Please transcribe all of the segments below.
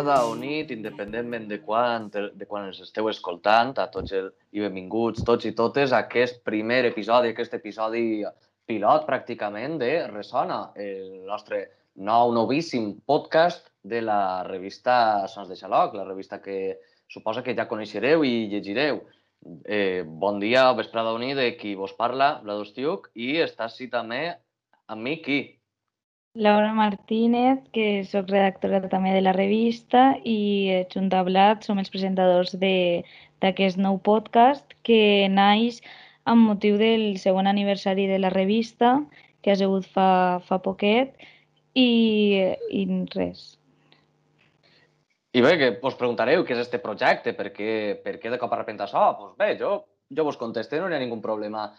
vesprada o nit, independentment de quan, de quan ens esteu escoltant, a tots el, i benvinguts tots i totes a aquest primer episodi, aquest episodi pilot pràcticament de Resona, el nostre nou, novíssim podcast de la revista Sons de Xaloc, la revista que suposa que ja coneixereu i llegireu. Eh, bon dia, vesprada o nit, de qui vos parla, Vlad Ostiuc, i està així també amb mi, qui? Laura Martínez, que sóc redactora també de la revista i junt a Blat som els presentadors d'aquest nou podcast que naix amb motiu del segon aniversari de la revista, que ha sigut fa, fa poquet, i, i res. I bé, que us preguntareu què és este projecte, per què, per què de cop arrepenta això? Doncs bé, jo, jo vos contesté, no hi ha ningú problema.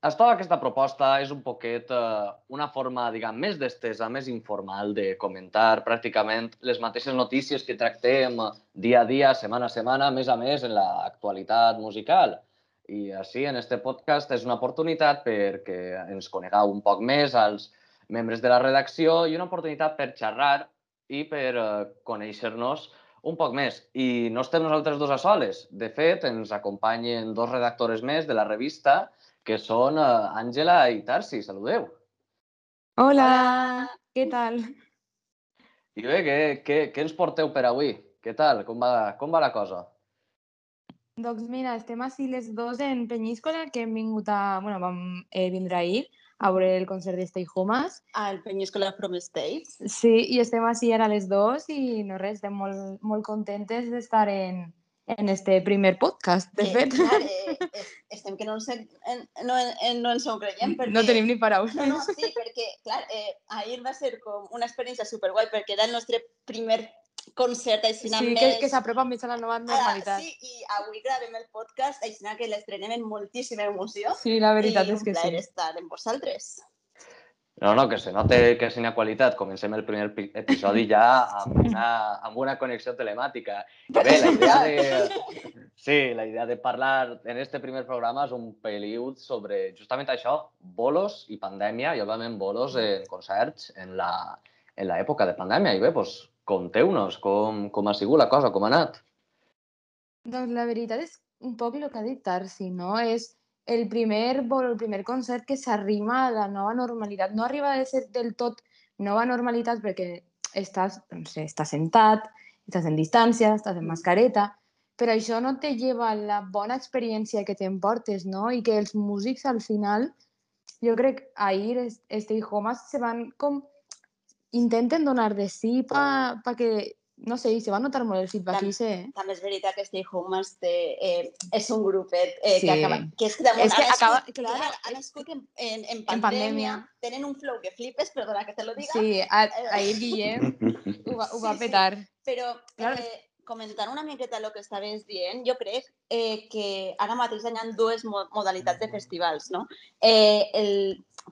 Tota aquesta proposta és un poquet eh, una forma, diguem, més d'estesa, més informal de comentar pràcticament les mateixes notícies que tractem dia a dia, setmana a setmana, més a més, en l'actualitat musical. I així, en este podcast, és una oportunitat perquè ens conegueu un poc més als membres de la redacció i una oportunitat per xerrar i per eh, conèixer-nos un poc més. I no estem nosaltres dos a soles. De fet, ens acompanyen dos redactores més de la revista, que són Àngela uh, i Tarsi. Saludeu. Hola, què tal? I bé, què, què, què ens porteu per avui? Què tal? Com va, com va la cosa? Doncs mira, estem així les dos en Penyíscola, que hem vingut a... Bueno, vam eh, vindre ahir a veure el concert de Stay Homes. Al Penyíscola From States. Sí, i estem així ara les dos i no res, estem molt, molt contentes d'estar en, en este primer podcast, de fet. Clar, eh, eh, estem que no en, no, en, no ens ho creiem. Perquè, no tenim ni paraules. No, no, sí, perquè, clar, eh, ahir va ser com una experiència superguai perquè era el nostre primer concert així sí, més... que, que s'apropa més a la nova normalitat. Ah, sí, i avui gravem el podcast així que l'estrenem amb moltíssima emoció. Sí, la veritat és que sí. I un estar amb vosaltres. No, no, que se note que és una qualitat. Comencem el primer episodi ja amb una, amb una connexió telemàtica. I bé, la idea de... Sí, la idea de parlar en este primer programa és un peliu sobre justament això, bolos i pandèmia, i òbviament bolos en concerts en la en l'època de pandèmia. I bé, doncs, conteu-nos com, com ha sigut la cosa, com ha anat. Doncs la veritat és un poc el que ha dit Tarsi, no? És el primer vol, el primer concert que s'arrima a la nova normalitat. No arriba a ser del tot nova normalitat perquè estàs, no sé, estàs sentat, estàs en distància, estàs en mascareta, però això no te lleva la bona experiència que t'emportes, no? I que els músics al final, jo crec ahir Stay Home se van com intenten donar de sí pa, pa que no sé, i se va notar molt el feedback. Tam, sí. També és veritat que Stay Home té, eh, és un grupet eh, sí. que, acaba, que és que, damunt, és que ha acaba, nascut, clar, clar, ha nascut en, en, en, pandèmia, en pandèmia. Tenen un flow que flipes, perdona que te lo diga. Sí, a, ahir Guillem ho va, ho va sí, petar. Sí. Però Clar. eh, comentant una miqueta el que estaves dient, jo crec eh, que ara mateix hi ha dues mo modalitats de festivals, no? Eh, el,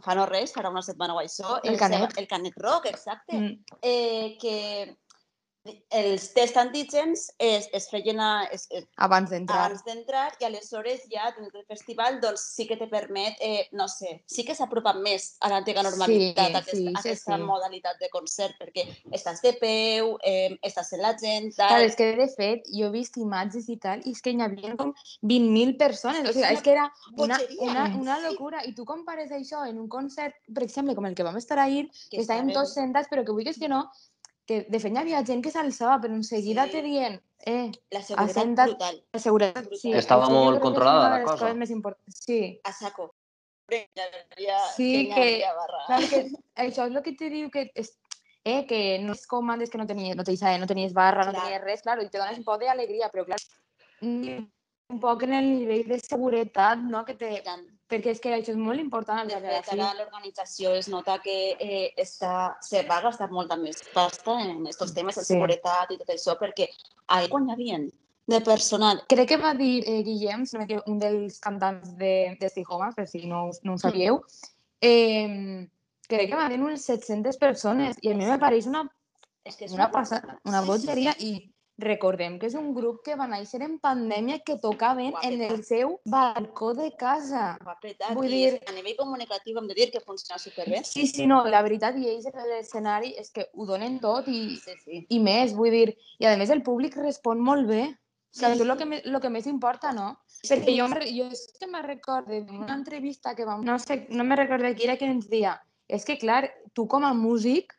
fa no res, farà una setmana o això, El Canet. el Canet Rock, exacte, Mm. eh, que els tests antígens es, es feien a, es, es, Abans d'entrar. abans d'entrar i aleshores ja dins del festival doncs sí que te permet, eh, no sé, sí que s'apropa més a l'antiga normalitat Sí, aquesta, sí, sí, aquesta sí. modalitat de concert perquè estàs de peu, eh, estàs en la gent, Clar, tal, és que de fet jo he vist imatges i tal i és que hi havia com 20.000 persones, o sigui, És és que era una, una, una Sí. locura i tu compares això en un concert, per exemple, com el que vam estar ahir, que que estàvem tots sentats, però que vulguis que no, que de fet hi havia gent que s'alçava, però en seguida Sí. te dient, eh, la seguretat assentat- brutal, la seguretat, sí. Estava molt controlada la cosa. coses més importants. Sí, a saco. Sí, que clar que això és el que te diu que és, eh, que no és com antes que no tenies, no tenies, no tenies barra, no Clar. tenies res, claro, i te dones un poc d'alegria, però clar, un poc en el nivell de seguretat, no? Que te. Perquè és que això és molt important De fet, ara l'organització es nota que eh, està, se va gastar molta més pasta en aquests temes de Sí. seguretat i tot això, perquè ahir quan hi havia de personal. Crec que va dir eh, Guillem, m'equivoco, un dels cantants de, de Stay Home, per si no, no ho sabíeu, eh, crec que va dir unes 700 persones i a mi me pareix una, és que és una, passada, una Sí, sí, bogeria i, recordem que és un grup que va néixer en pandèmia que tocaven en el seu balcó de casa. Va apretat. Vull dir- a nivell comunicatiu hem de dir que funciona superbé. Sí, sí, no, la veritat, i ells en l'escenari és que ho donen tot i, Sí, sí. i més, vull dir, i a més el públic respon molt bé. Sí, Que això és el que, me- lo que més importa, no? Perquè jo, jo és que me recordo d'una entrevista que vam... No sé, no me recordo qui era que ens deia és que, clar, tu com a músic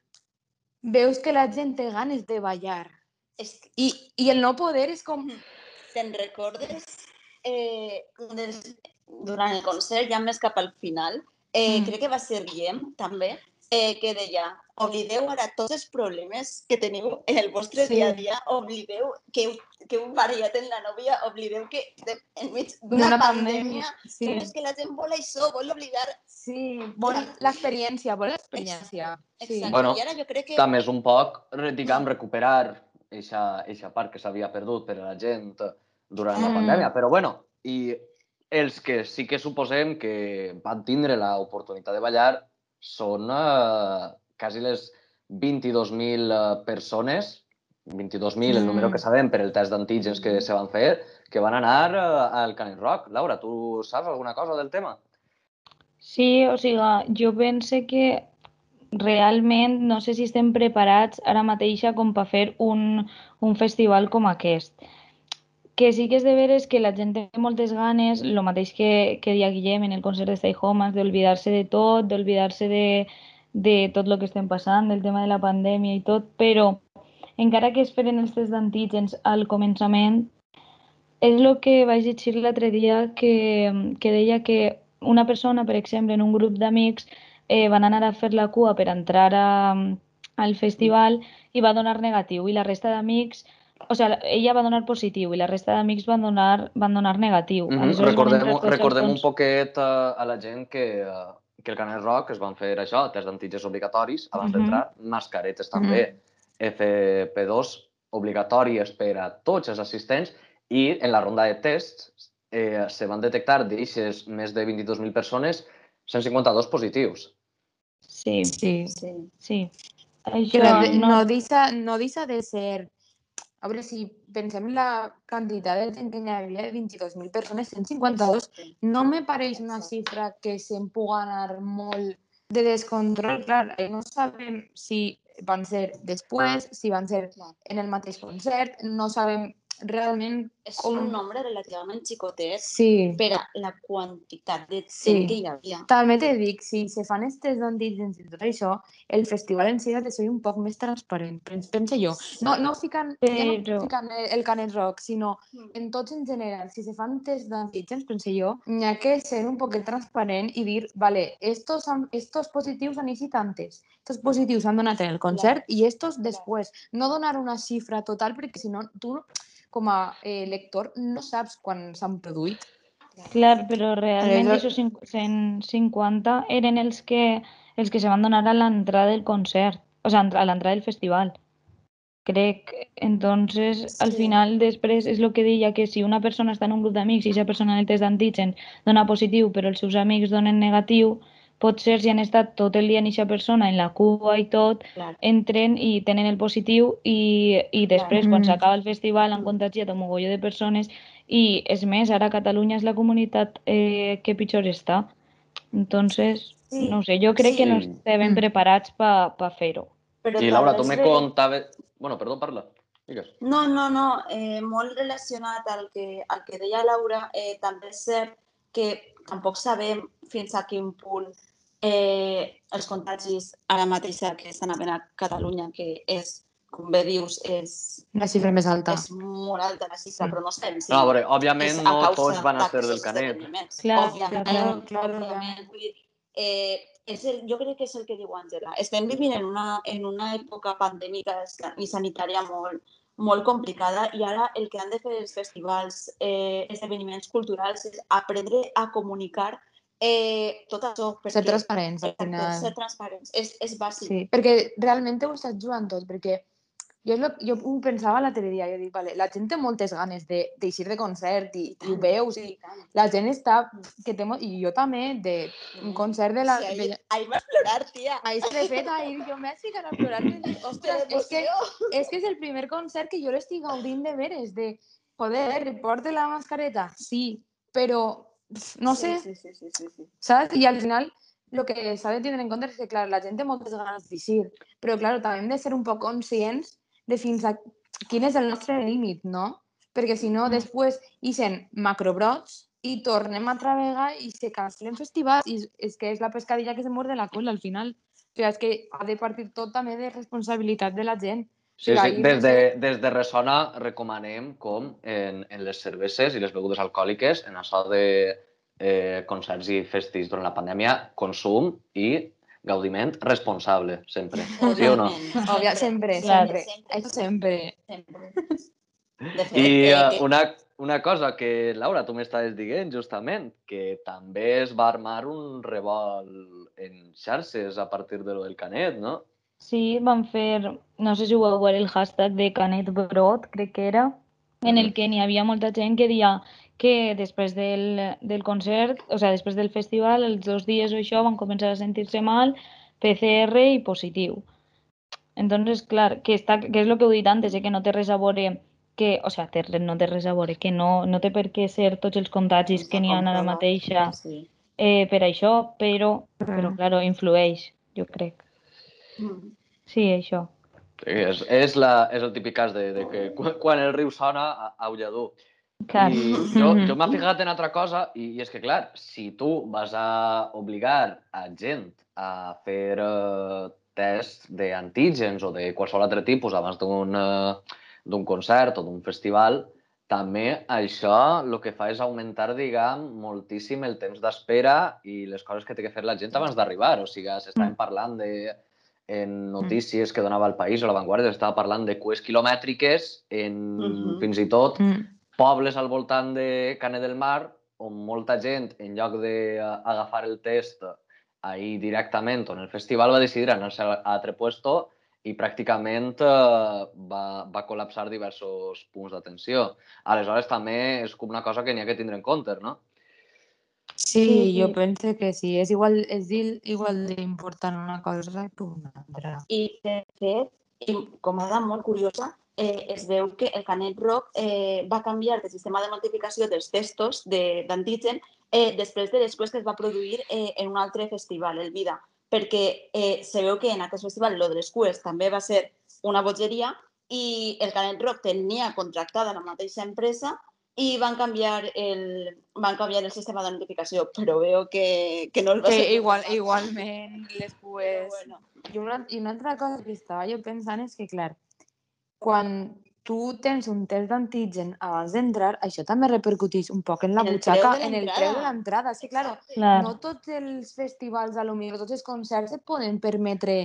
veus que la gent té ganes de ballar. Que I, i el no poder és com... te'n recordes eh, un dels, durant el concert, ja més cap al final, eh, Mm. crec que va ser Guillem, també, eh, que deia oblideu ara tots els problemes que teniu en el vostre Sí. dia a dia, oblideu que que heu variat en la nòvia, oblideu que de, enmig d'una D'una pandèmia, Sí, que és que la gent vol això, vol oblidar. sí. Vol l'experiència, vol l'experiència. Sí. Exacte. Bueno, I ara jo crec que... També és un poc, diguem, recuperar eixa, eixa part que s'havia perdut per a la gent durant la Mm. pandèmia. Però bueno, i els que sí que suposem que van tindre l'oportunitat de ballar són eh, quasi les 22.000 eh, persones, 22.000 el Mm. número que sabem per el test d'antígens que se van fer, que van anar eh, al Canet Rock. Laura, tu saps alguna cosa del tema? Sí, o sigui, jo pense que realment no sé si estem preparats ara mateix com per fer un, un festival com aquest. Que sí que és de veres que la gent té moltes ganes, el mateix que, que dia Guillem en el concert de Stay Home, d'oblidar-se de tot, d'oblidar-se de, de tot el que estem passant, del tema de la pandèmia i tot, però encara que es feren els tests d'antígens al començament, és el que vaig llegir l'altre dia que, que deia que una persona, per exemple, en un grup d'amics, eh, van anar a fer la cua per entrar a, al festival i va donar negatiu i la resta d'amics, o sigui, ella va donar positiu i la resta d'amics van donar, van donar negatiu. Mm -hmm. Recordem, recordem un poquet uh, a la gent que, uh, que el Canet Rock es van fer això, test d'antígens obligatoris abans Mhm. d'entrar, mascaretes també, FP2 obligatòries per a tots els assistents i en la ronda de tests eh, se van detectar d'aixes més de 22.000 persones 152 positius. Sí, Sí. Sí. sí. Això no, no, no... deixa, no deixa de ser... A veure, si pensem en la quantitat de gent que hi havia, 22.000 persones, 152, no me pareix una xifra que se'n puga anar molt de descontrol. Clar, eh, no sabem si van ser després, si van ser en el mateix concert, no sabem realment És com... un nombre relativament xicotet Sí. per a la quantitat de gent Sí. que hi havia. També te dic, si se fan estes d'antígens i tot això, el festival en si ha de ser un poc més transparent, pens- pense jo. No, no ficant, ja no Però- ficant el, el Canet Rock, sinó Mm. en tots en general. Si se fan test d'antígens, pense jo, n'hi ha que ser un poquet transparent i dir, vale, estos, han, estos positius han eixit antes, estos positius han donat en el concert i estos després. No donar una xifra total perquè si no, tu com a eh, lector no saps quan s'han produït. Clar, però realment Aleshores- aquests 150 eren els que, els que se van donar a l'entrada del concert, o sigui, a l'entrada del festival. Crec. Entonces, al Sí. final, després, és el que deia, que si una persona està en un grup d'amics i aquesta persona en el test d'antígen dona positiu, però els seus amics donen negatiu, pot ser si han estat tot el dia en aquesta persona, en la cua i tot, Clar. entren i tenen el positiu i, i després, quan Mm. s'acaba el festival, han contagiat un mogolló de persones i, és més, ara Catalunya és la comunitat eh, que pitjor està. Entonces, Sí. no sé, jo crec que no Sí. estem Mm. preparats per pa fer-ho. Però I Laura, tu me ver- contaves... Bueno, perdó, parla. Digues. No, no, no, eh, molt relacionat al que, al que deia Laura, eh, també és cert que tampoc sabem fins a quin punt eh, els contagis ara mateix que estan havent a Catalunya, que és, com bé dius, és, La xifra més alta. és molt alta la xifra, Sí. però no sabem si No, a veure, és òbviament no tots van a ser del Canet. esdeveniments. Clar, òbviament, clar, clar, òbviament. Vull dir, eh, és el, jo crec que és el que diu Àngela. Estem vivint en una, en una època pandèmica i sanitària molt, molt complicada i ara el que han de fer els festivals, eh, esdeveniments culturals és aprendre a comunicar eh, tot això. Ser perquè- transparents, al final. ser transparents. És, és bàsic. Sí, perquè realment ho estàs jugant tot, perquè jo, lo, jo ho pensava l'altre dia, jo dic, vale, la gent té moltes ganes de d'eixir de concert i, i ho veus, i la gent està... Que té, I jo també, de un concert de la... Sí, ahí, de, ahí vas plorar, tía. Ahí de fet, ahir jo m'he ficat a plorar. dic, Ostres, és que, és que és el primer concert que jo l'estic gaudint de veres, de, joder, porte la mascareta, sí, però, no sé, Sí, sí, sí, sí, sí. saps? I al final, el que s'ha de tindre en compte és que, clar, la gent té moltes ganes d'eixir, però, clar, també hem de ser un poc conscients de fins a quin és el nostre límit, no? Perquè, si no, després ixen macrobrots i tornem altra vegada i se cancelen festivals i és- que és la pescadilla que se muerde la cola al final. O sigui, és que ha de partir tot també de responsabilitat de la gent. Sí, O sí. Des, de, des de Ressona recomanem com en, en les cerveses i les begudes alcohòliques, en això de eh, concerts i festis durant la pandèmia, consum i gaudiment responsable, sempre. Sí o no? Òbvia, sempre, sempre. Això sempre. sempre. De fet, I uh, una, una cosa que, Laura, tu m'estaves dient justament, que també es va armar un revolt en xarxes a partir de lo del Canet, no? Sí, van fer, no sé si ho vau veure, el hashtag de Canet Brot, crec que era, en el que n'hi havia molta gent que deia que després del, del concert, o sea, després del festival, els dos dies o això, van començar a sentir-se mal, PCR i positiu. Entonces, clar, que, està, que és el que heu dit antes, eh, que no té res a veure que, o sea, té, no té res a veure, que no, no té per què ser tots els contagis que n'hi ha ara mateixa Sí. eh, per això, però, però, Mm. claro, influeix, jo crec. Sí, això. Sí, és, és, la, és el típic cas de, de que quan, quan el riu sona, a- aulla dur. Clar. I jo, jo m'he fixat en altra cosa, i, i és que, clar, si tu vas a obligar a gent a fer uh, tests d'antígens o de qualsevol altre tipus abans d'un d'un concert o d'un festival, també això el que fa és augmentar, diguem, moltíssim el temps d'espera i les coses que té que fer la gent abans d'arribar. O sigui, s'estaven Mm. parlant de en notícies que donava el País o la Vanguardia, s'estava parlant de cues quilomètriques en Mhm. fins i tot Mm. pobles al voltant de Canet del Mar on molta gent, en lloc d'agafar el test ahir directament o en el festival, va decidir anar-se a altre puesto i pràcticament eh, va, va col·lapsar diversos punts d'atenció. Aleshores, també és com una cosa que n'hi ha que tindre en compte, no? Sí, Sí, jo penso que sí. És igual, és il- igual d'important una cosa que una altra. I, de fet, i com a dada molt curiosa, eh, es veu que el Canet Rock eh, va canviar de sistema de notificació dels testos de- d'antígen eh, després de després que es va produir eh, en un altre festival, el Vida, perquè eh, se veu que en aquest festival lo de les cues també va ser una bogeria i el Canet Rock tenia contractada la mateixa empresa i van canviar el, van canviar el sistema de notificació, però veo que, que no els va Que servir igual, res. igualment les Però pues... bueno. I una, I una altra cosa que estava jo pensant és que, clar, quan tu tens un test d'antígen abans d'entrar, això també repercuteix un poc en la En butxaca, en el preu de l'entrada. És que, clar, no tots els festivals, a lo millor, tots els concerts et poden permetre...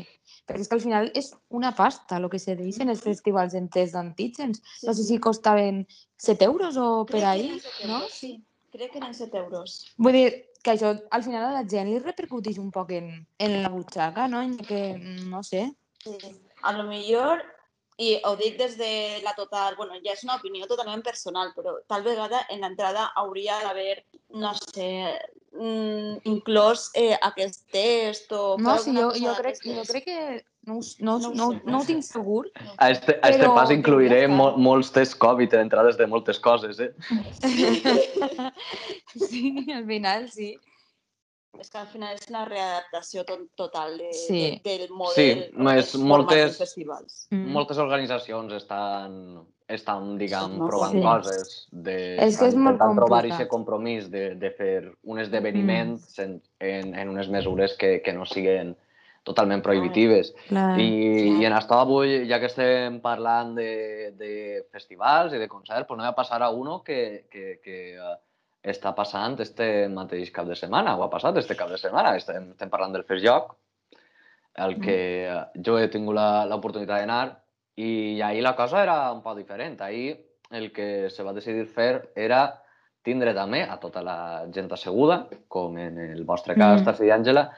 Perquè és que al final és una pasta el que se deixen els festivals en test d'antígens. Sí, No sé sí. si costaven 7 euros o per set no? Sí, crec que eren 7 euros. Vull dir que això al final a la gent li repercuteix un poc en, en la butxaca, no? En que, no sé. Sí. A lo millor, i ho dic des de la total, bueno, ja és una opinió totalment personal, però tal vegada en l'entrada hauria d'haver, no sé, mm, inclòs eh, aquest test o... No, sí, jo, jo, crec, jo crec que no, no, No no, sé, no, no ho tinc segur, A este, a este Però pas incluiré devia mo estar. molts tests Covid en entrades de moltes coses, eh? sí, al final sí. És que al final és una readaptació to total de, Sí. de, del model dels formats moltes- festivals. Mm. Moltes organitzacions estan, estan diguem, És molt provant complicat. coses. De, És que és molt intentant trobar complicat. aquest compromís de, de fer un esdeveniment en, en, en unes mesures que, que no siguin totalment prohibitives. Clar. I, I en això avui, ja que estem parlant de, de festivals i de concerts, pues anem a passar a uno que, que, que uh, està passant este mateix cap de setmana, o ha passat este cap de setmana. Estem, estem parlant del Fes Lloc, el que eh, jo he tingut l'oportunitat d'anar, i ahir la cosa era un poc diferent. Ahir el que se va decidir fer era tindre també a tota la gent asseguda, com en el vostre cas, Mm. Tassi i Àngela,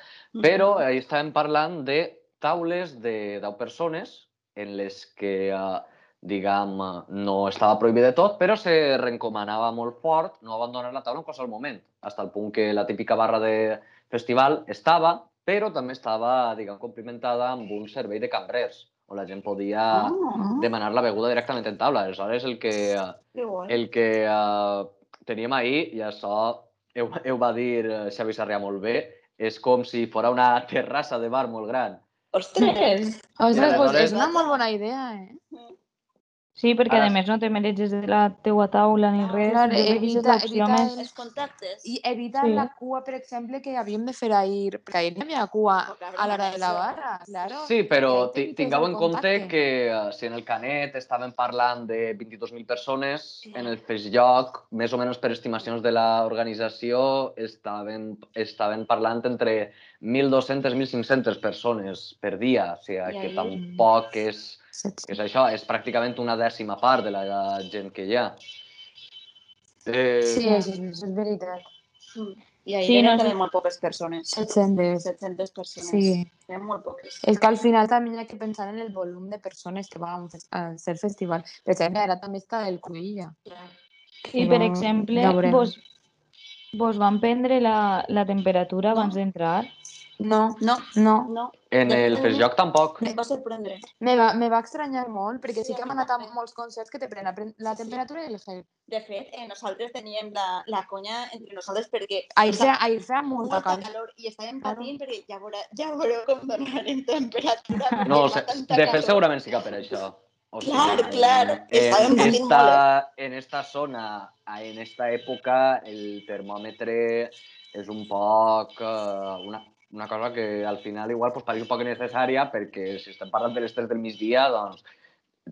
però ahir estàvem parlant de taules de 10 persones en les que uh, diguem, no estava prohibit de tot, però se recomanava molt fort no abandonar la taula en qualsevol moment, fins al punt que la típica barra de festival estava, però també estava, diguem, complimentada amb un servei de cambrers, on la gent podia Ah, demanar la beguda directament en taula. Aleshores, el que, que guai. el que uh, teníem ahir, i això ho, ho va dir eh, Xavi Sarrià molt bé, és com si fora una terrassa de bar molt gran. Ostres! Ostres, pues aleshores- és una molt bona idea, eh? Sí, perquè Ara- a més no te mereges de la teua taula ni res. Clar, evita- evita més... el- Els contactes. I evitar Sí. la cua, per exemple, que havíem de fer ahir, perquè ahir no hi havia cua a l'hora de la barra, claro. Sí, però tingueu en compte contacte. que uh, si en el Canet estaven parlant de 22.000 persones, en el Festjoc, més o menys per estimacions de l'organització, estaven, estaven parlant entre 1.200 i 1.500 persones per dia. O sigui, que ahí- tampoc és. Que és això, és pràcticament una dècima part de la gent que hi ha. Eh, Sí, és- és veritat. I ahir Sí, sí, no, també molt poques persones. 700. 700 persones. Sí. Eren molt poques. És que al final també hi ha que pensar en el volum de persones que van a a ser festival. Per exemple, ara també està el Cruïlla. I, per exemple, ja veurem. vos, vos van prendre la, la temperatura abans No. d'entrar? No, No, no. no, en el Festjoc tampoc. em va sorprendre. Me va, me va estranyar molt, perquè sí Sí, que hem anat a molts concerts que te pren- la Sí. temperatura i el gel. De fet, eh, nosaltres teníem la, la conya entre nosaltres perquè Ahir o sigui, feia, ahir feia molta molta calor. calor i estàvem Claro. patint perquè ja veureu, ja veureu com donarem temperatura. No, o sea, de fet calor. segurament sí que per això. O Clar, sigui, clar, En, estàvem patint esta, en esta zona, en esta època, el termòmetre és un poc eh, una, una cosa que al final igual pues, pareix un poc innecessària perquè si estem parlant de les 3 del migdia, doncs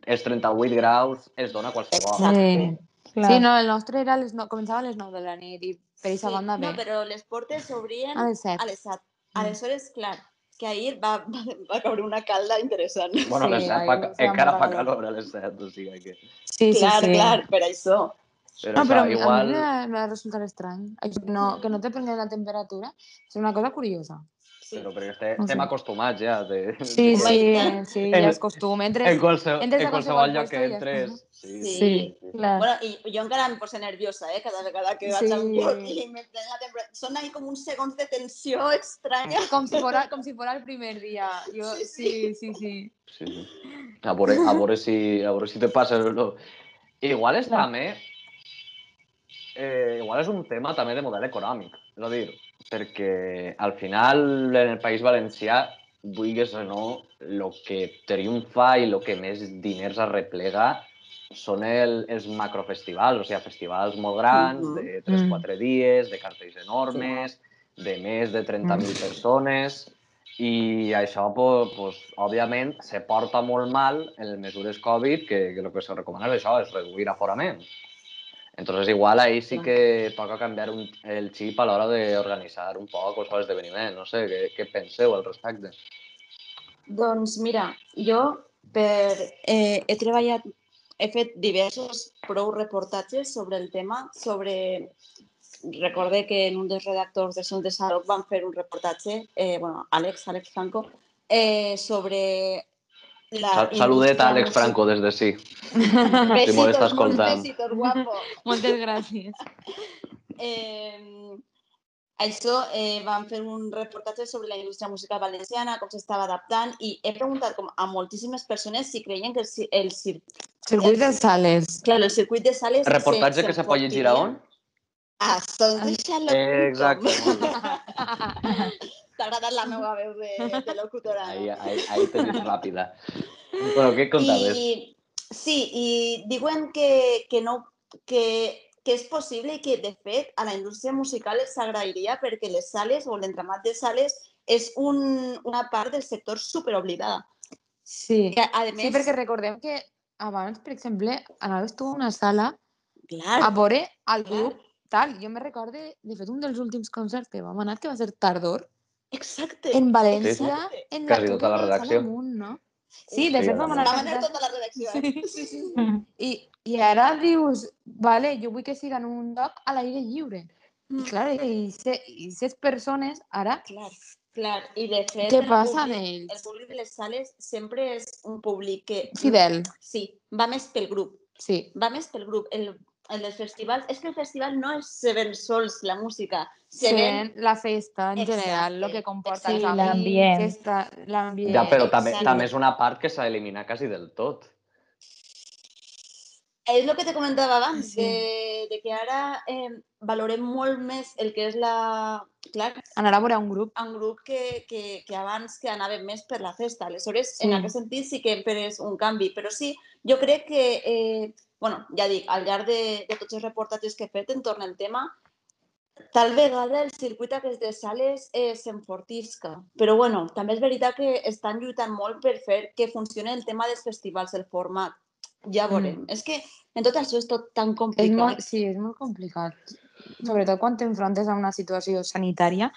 els 38 graus es dona qualsevol. Exacte. Clar. Sí, no, el nostre era les no, començava a les 9 de la nit i per aquesta Sí, banda bé. no, però les portes s'obrien A les 7. a les 7. Mm. Aleshores, clar, que ahir va, va, va caure una calda interessant. Bueno, a les Sí, 7 ahí fa, encara fa calor. calor a les 7, o sigui que... Sí, sí, clar, sí. clar, per això. Però, No, a això, mi, igual... a mi me va- va resultar. Això, No, que no te prenguin la temperatura és una cosa curiosa. Sí. Però perquè este, estem acostumats ja. De, Sí, de- sí, sí, En- ja és costum. Entres, En, qualsevol, entres a en qualsevol lloc que i ja entres. està. Sí, Sí. Clar. Bueno, i jo encara em poso nerviosa, eh? Cada vegada que vaig a un Sí. lloc i me pren la temperatura. Són ahí com uns segons de tensió estranya. com, si fora, com si fora el primer dia. Jo, sí, sí, sí. Sí, sí. A veure, a veure, si, a veure si te passa o no. Igual és també... Eh, igual és un tema també de model econòmic. És a dir, perquè al final en el País Valencià, vulguis o no, el que triomfa i el que més diners arreplega són el, els macrofestivals, o sigui, festivals molt grans, de 3-4 dies, de cartells enormes, de més de 30.000 Mm. persones, i això, pues, pues, òbviament, se porta molt mal en les mesures Covid, que, que el que se recomana és això, és reduir aforament. Entonces, igual ahí sí que toca canviar un, el xip a l'hora d'organitzar un poc qualsevol esdeveniment. No sé, què, què penseu al respecte? Doncs mira, jo per, eh, he treballat, he fet diversos prou reportatges sobre el tema, sobre... Recordé que en un dels redactors de Sons de Saroc van fer un reportatge, eh, bueno, Àlex, Àlex Franco, eh, sobre la Sa saludet a Àlex. Franco des de sí. Besitos, molt està molts escoltant. besitos, guapo. Moltes gràcies. Eh, això eh, van fer un reportatge sobre la indústria musical valenciana, com s'estava adaptant, i he preguntat com a moltíssimes persones si creien que el, el, cir Circuit de sales. clar, el circuit de sales... Reportatge se- que se pot llegir a on? A sonsdeixalo.com. Exacte. T'ha agradat la meva veu de, de locutora, Ahí, no? ahí, ahí tenis ràpida. Bueno, què contaves? I, sí, i diuen que, que, no, que, que és possible i que, de fet, a la indústria musical s'agrairia perquè les sales o l'entramat de sales és un, una part del sector superoblidada. Sí. Que, a més, Sí, perquè recordem que abans, per exemple, anaves tu a una sala clar, a veure el clar, grup tal. Jo me recorde, de fet, un dels últims concerts que vam anar, que va ser Tardor, exacte. en València, Exacte. en Quasi tota la sala redacció. amunt, no? Sí, de Sí, fet vam anar tota la redacció, eh? Sí, sí. I, I ara dius, vale, jo vull que siga en un lloc a l'aire lliure. I Mm. clar, i se- i ses persones ara Clar. Clar, i de fet... Què el passa amb públic- El ells? públic de les sales sempre és un públic que... Fidel. Sí, va més pel grup. Sí. Va més pel grup. El, el dels festivals... És que el festival no és se ven sols la música, se Se ven... la festa en general, Exacte, lo que comporta els Sí, l'ambient. l'ambient. Ja, però també, Exacte. també és una part que s'ha d'eliminar quasi del tot. És el que te comentava abans, Sí. de, de que ara eh, valorem molt més el que és la... Clar, Anar a veure un grup. un grup que, que, que abans que anàvem més per la festa. Aleshores, Sí. en aquest sentit sí que hem pres un canvi, però sí, jo crec que, eh, bueno, ja dic, al llarg de, de tots els reportatges que he fet entorn al tema, tal vegada el circuit aquest de sales eh, s'enfortisca. Però bueno, també és veritat que estan lluitant molt per fer que funcioni el tema dels festivals, el format. Ja veurem. Mm. És que en tot això és tot tan És complicat. molt, sí, és molt complicat. Sobretot quan t'enfrontes a una situació sanitària,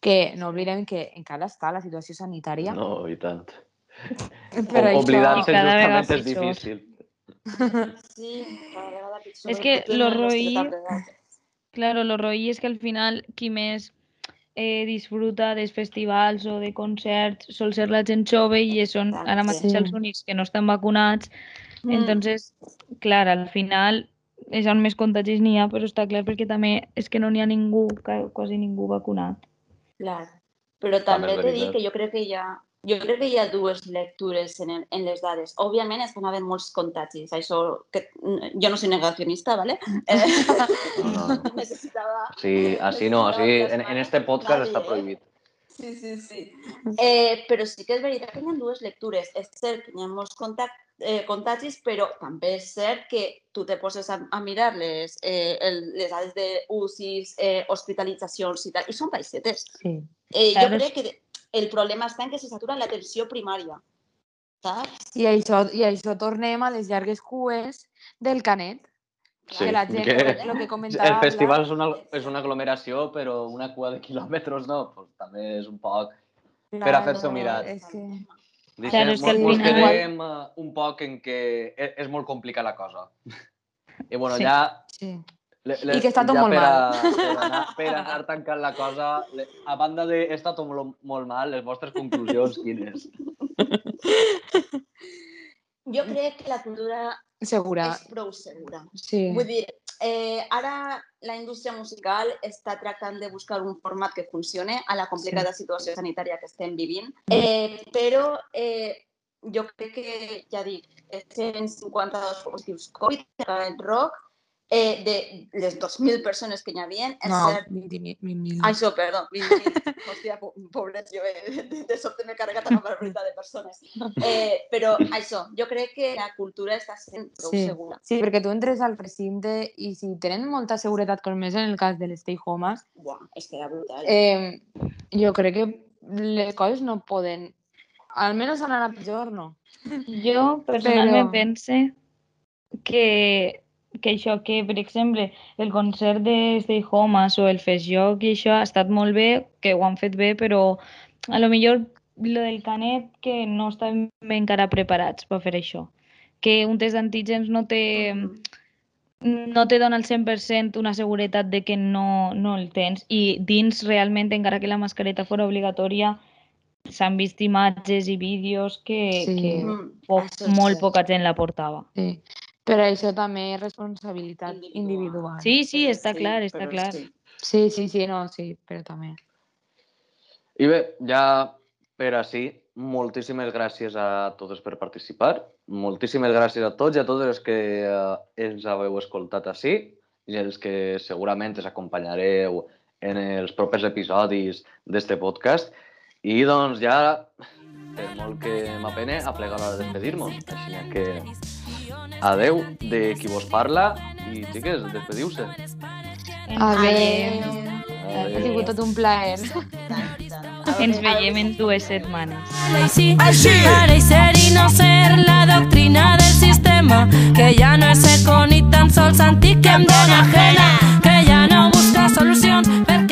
que no oblidem que encara està la situació sanitària. No, i tant. Però O- Oblidar-se justament és pitjor. difícil. Sí. És que lo roí-. Claro, lo roí és que al final qui més eh, disfruta dels festivals o de concerts sol ser la gent jove i són ara mateix Sí. els únics que no estan vacunats. Mm. Entonces, clar, al final és on més contagis n'hi ha, però està clar perquè també és que no n'hi ha ningú, quasi ningú vacunat. Clar. Però També t'he dit que jo crec que hi ha, jo crec que hi ha dues lectures en, el- en les dades. Òbviament estan havent molts contagis. Això, que, mm, jo no soy negacionista, ¿vale? Eh, No, no. necessitava... Sí, así no, así en, en este podcast Nadie, està eh? prohibit. Sí, sí, sí. Eh, però sí que és veritat que hi ha dues lectures. És cert que hi ha molts contact, eh, contagis, però també és cert que tu te poses a, a mirar les, eh, el, les dades d'UCIs, eh, hospitalitzacions i tal, i són baixetes. Sí. Eh. Jo crec que el problema està en que se satura l'atenció primària. Saps? I això, I això tornem a les llargues cues del Canet. Sí, que la gent, que lo que comentava... el festival és una, és una aglomeració, però una cua de quilòmetres no, pues, també és un poc... per a fer-se un mirat. És que... Deixem, Claro, és que al mos final- quedem uh, un poc en que és, és molt complicat la cosa. I bueno, Sí. ja... Sí. Le, I que està tot ja molt per a, mal. Per anar, per anar tancant la cosa, le, a banda de està tot molt, molt mal, les vostres conclusions quines? Jo crec que la cultura Segura. és prou segura. Sí. Vull dir, eh, ara la indústria musical està tractant de buscar un format que funcione a la complicada situació sanitària que estem vivint, eh, però eh, jo crec que, ja dic, 152 positius Covid el rock, eh, de les 2.000 persones que hi havia, No, cert 20.000. 20 Això, perdó, 20.000. Hòstia, po- pobret, jo eh, de, de sobte m'he carregat una barbaritat de persones. Eh, però això, jo crec que la cultura està sent prou Sí. segura. Sí, perquè tu entres al recinte i si tenen molta seguretat, com més en el cas de les stay homes, Buah, és que era brutal. eh, jo crec que les coses no poden... Almenys anar a pitjor, no. Jo personalment Però- pense que, que això, que per exemple el concert de Stay Homes o el Fest Joc i això ha estat molt bé, que ho han fet bé, però a lo millor lo del Canet que no estan ben encara preparats per fer això. Que un test d'antígens no té, Mhm. no te dona al 100% una seguretat de que no, no el tens i dins realment, encara que la mascareta fora obligatòria, s'han vist imatges i vídeos que, Sí. que Mm, poc, això és molt poca gent la portava. Sí. Però això també és responsabilitat Individual. individual. Sí, sí, Però està clar, està clar. sí. sí, sí, sí, no, sí, però també. I bé, ja per així, moltíssimes gràcies a tots per participar. Moltíssimes gràcies a tots i a totes els que eh, ens haveu escoltat així i els que segurament ens acompanyareu en els propers episodis d'este podcast. I doncs ja, per molt que m'apene, a plegar de despedir-nos. Així que adeu de qui vos parla i, xiques, despediu-se. Adeu. Ha sigut tot un plaer. Ens veiem en dues setmanes. Així, ara i ser i no ser la doctrina del sistema que ja no és econ i tan sols antic que em dona ajena que ja no busca solucions perquè